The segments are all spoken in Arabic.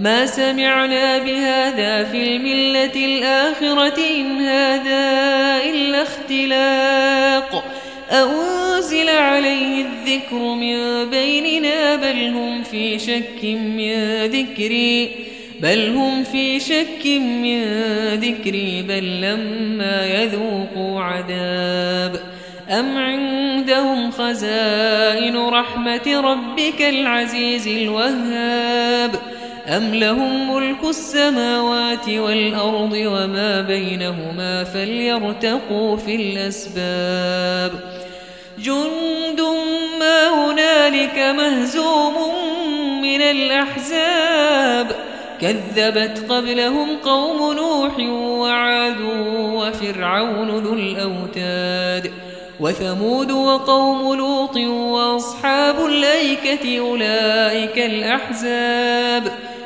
ما سمعنا بهذا في الملة الآخرة إن هذا إلا اختلاق. أنزل عليه الذكر من بيننا بل هم في شك من ذكري بل هم في شك من ذكري بل لما يذوقوا عذاب. أم عندهم خزائن رحمة ربك العزيز الوهاب؟ أم لهم ملك السماوات والأرض وما بينهما فليرتقوا في الأسباب جند ما هنالك مهزوم من الأحزاب كذبت قبلهم قوم نوح وعاد وفرعون ذو الأوتاد وثمود وقوم لوط وأصحاب الأيكة أولئك الأحزاب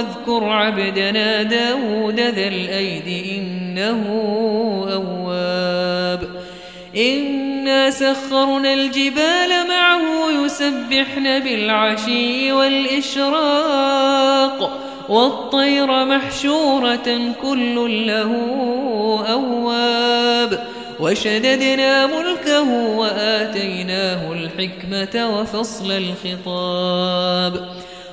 واذكر عبدنا داود ذا الأيد إنه أواب. إنا سخرنا الجبال معه يسبحن بالعشي والإشراق والطير محشورة كل له أواب. وشددنا ملكه وآتيناه الحكمة وفصل الخطاب.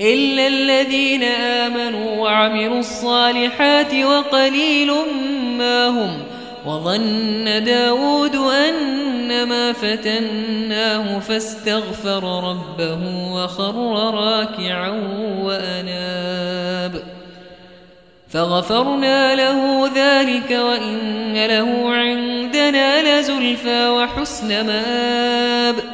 إلا الذين آمنوا وعملوا الصالحات وقليل ما هم وظن داود أنما فتناه فاستغفر ربه وخر راكعا وأناب فغفرنا له ذلك وإن له عندنا لزلفى وحسن مآب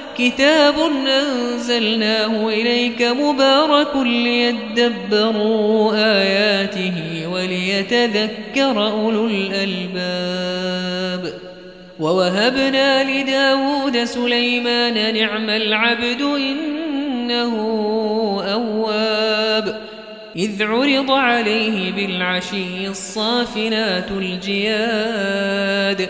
كتاب أنزلناه إليك مبارك ليدبروا آياته وليتذكر أولو الألباب. ووهبنا لداود سليمان نعم العبد إنه أواب. إذ عرض عليه بالعشي الصافنات الجياد.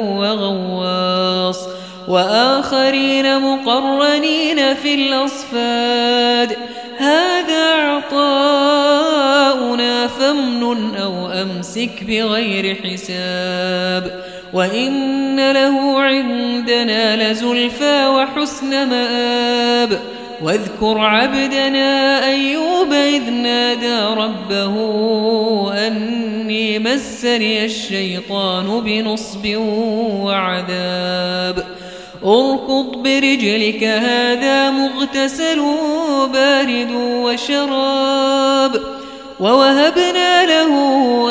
وآخرين مقرنين في الأصفاد. هذا عطاؤنا فامن أو أمسك بغير حساب. وإن له عندنا لزلفى وحسن مآب. واذكر عبدنا أيوب إذ نادى ربه أني مسني الشيطان بنصب وعذاب. أركض برجلك هذا مغتسل بارد وشراب. ووهبنا له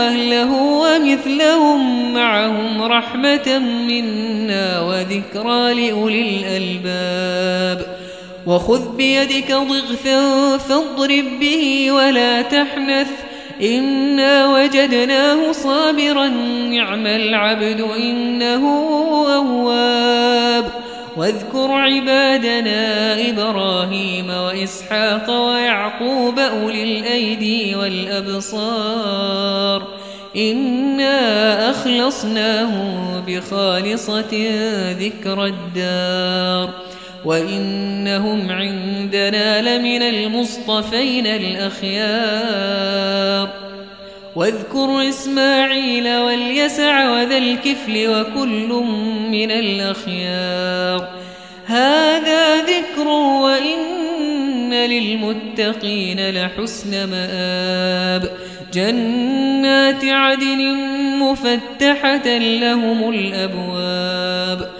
أهله ومثلهم معهم رحمة منا وذكرى لأولي الألباب. وخذ بيدك ضغثا فاضرب به ولا تحنث. إنا وجدناه صابرا نعم العبد إنه أواب. واذكر عبادنا إبراهيم وإسحاق ويعقوب أولي الأيدي والأبصار. إنا أخلصناهم بخالصة ذكر الدار. وإنهم عندنا لمن المصطفين الأخيار. واذكر إسماعيل واليسع وذا الكفل وكل من الأخيار. هذا ذكر وإن للمتقين لحسن مآب. جنات عدن مفتحة لهم الأبواب.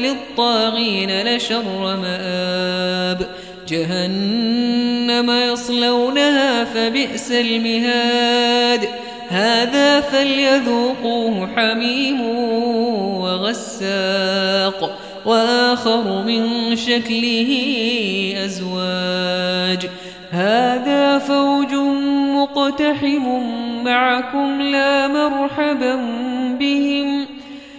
للطاغين لشر مآب. جهنم يصلونها فبئس المهاد. هذا فليذوقوه حميم وغساق. وآخر من شكله أزواج. هذا فوج مقتحم معكم لا مرحبا بهم.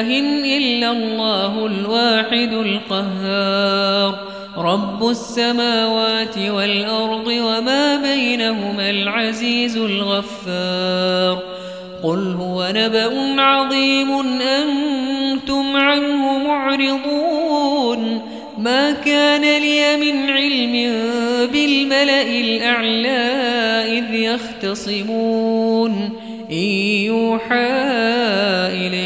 إله إلا الله الواحد القهار. رب السماوات والأرض وما بينهما العزيز الغفار. قل هو نبأ عظيم أنتم عنه معرضون. ما كان لي من علم بالملأ الأعلى إذ يختصمون. إن يوحى إلي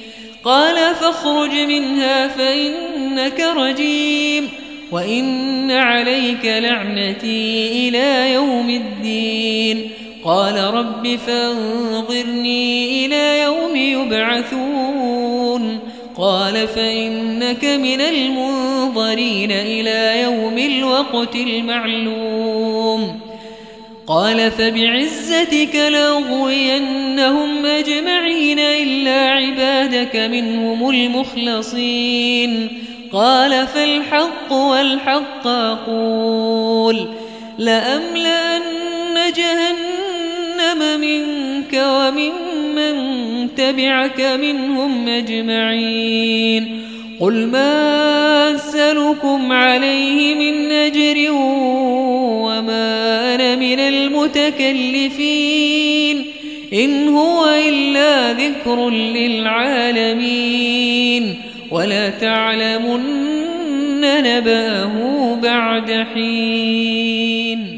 قال فاخرج منها فإنك رجيم وإن عليك لعنتي إلى يوم الدين. قال رب فانظرني إلى يوم يبعثون. قال فإنك من المنظرين إلى يوم الوقت المعلوم. قال فبعزتك لأغوينهم أجمعين إلا عبادك منهم المخلصين. قال فالحق والحق أقول لأملأن جهنم منك وممن تبعك منهم أجمعين. قل ما أسألكم عليه من أجر من المتكلفين إن هو إلا ذكر للعالمين ولا تعلمن نبأه بعد حين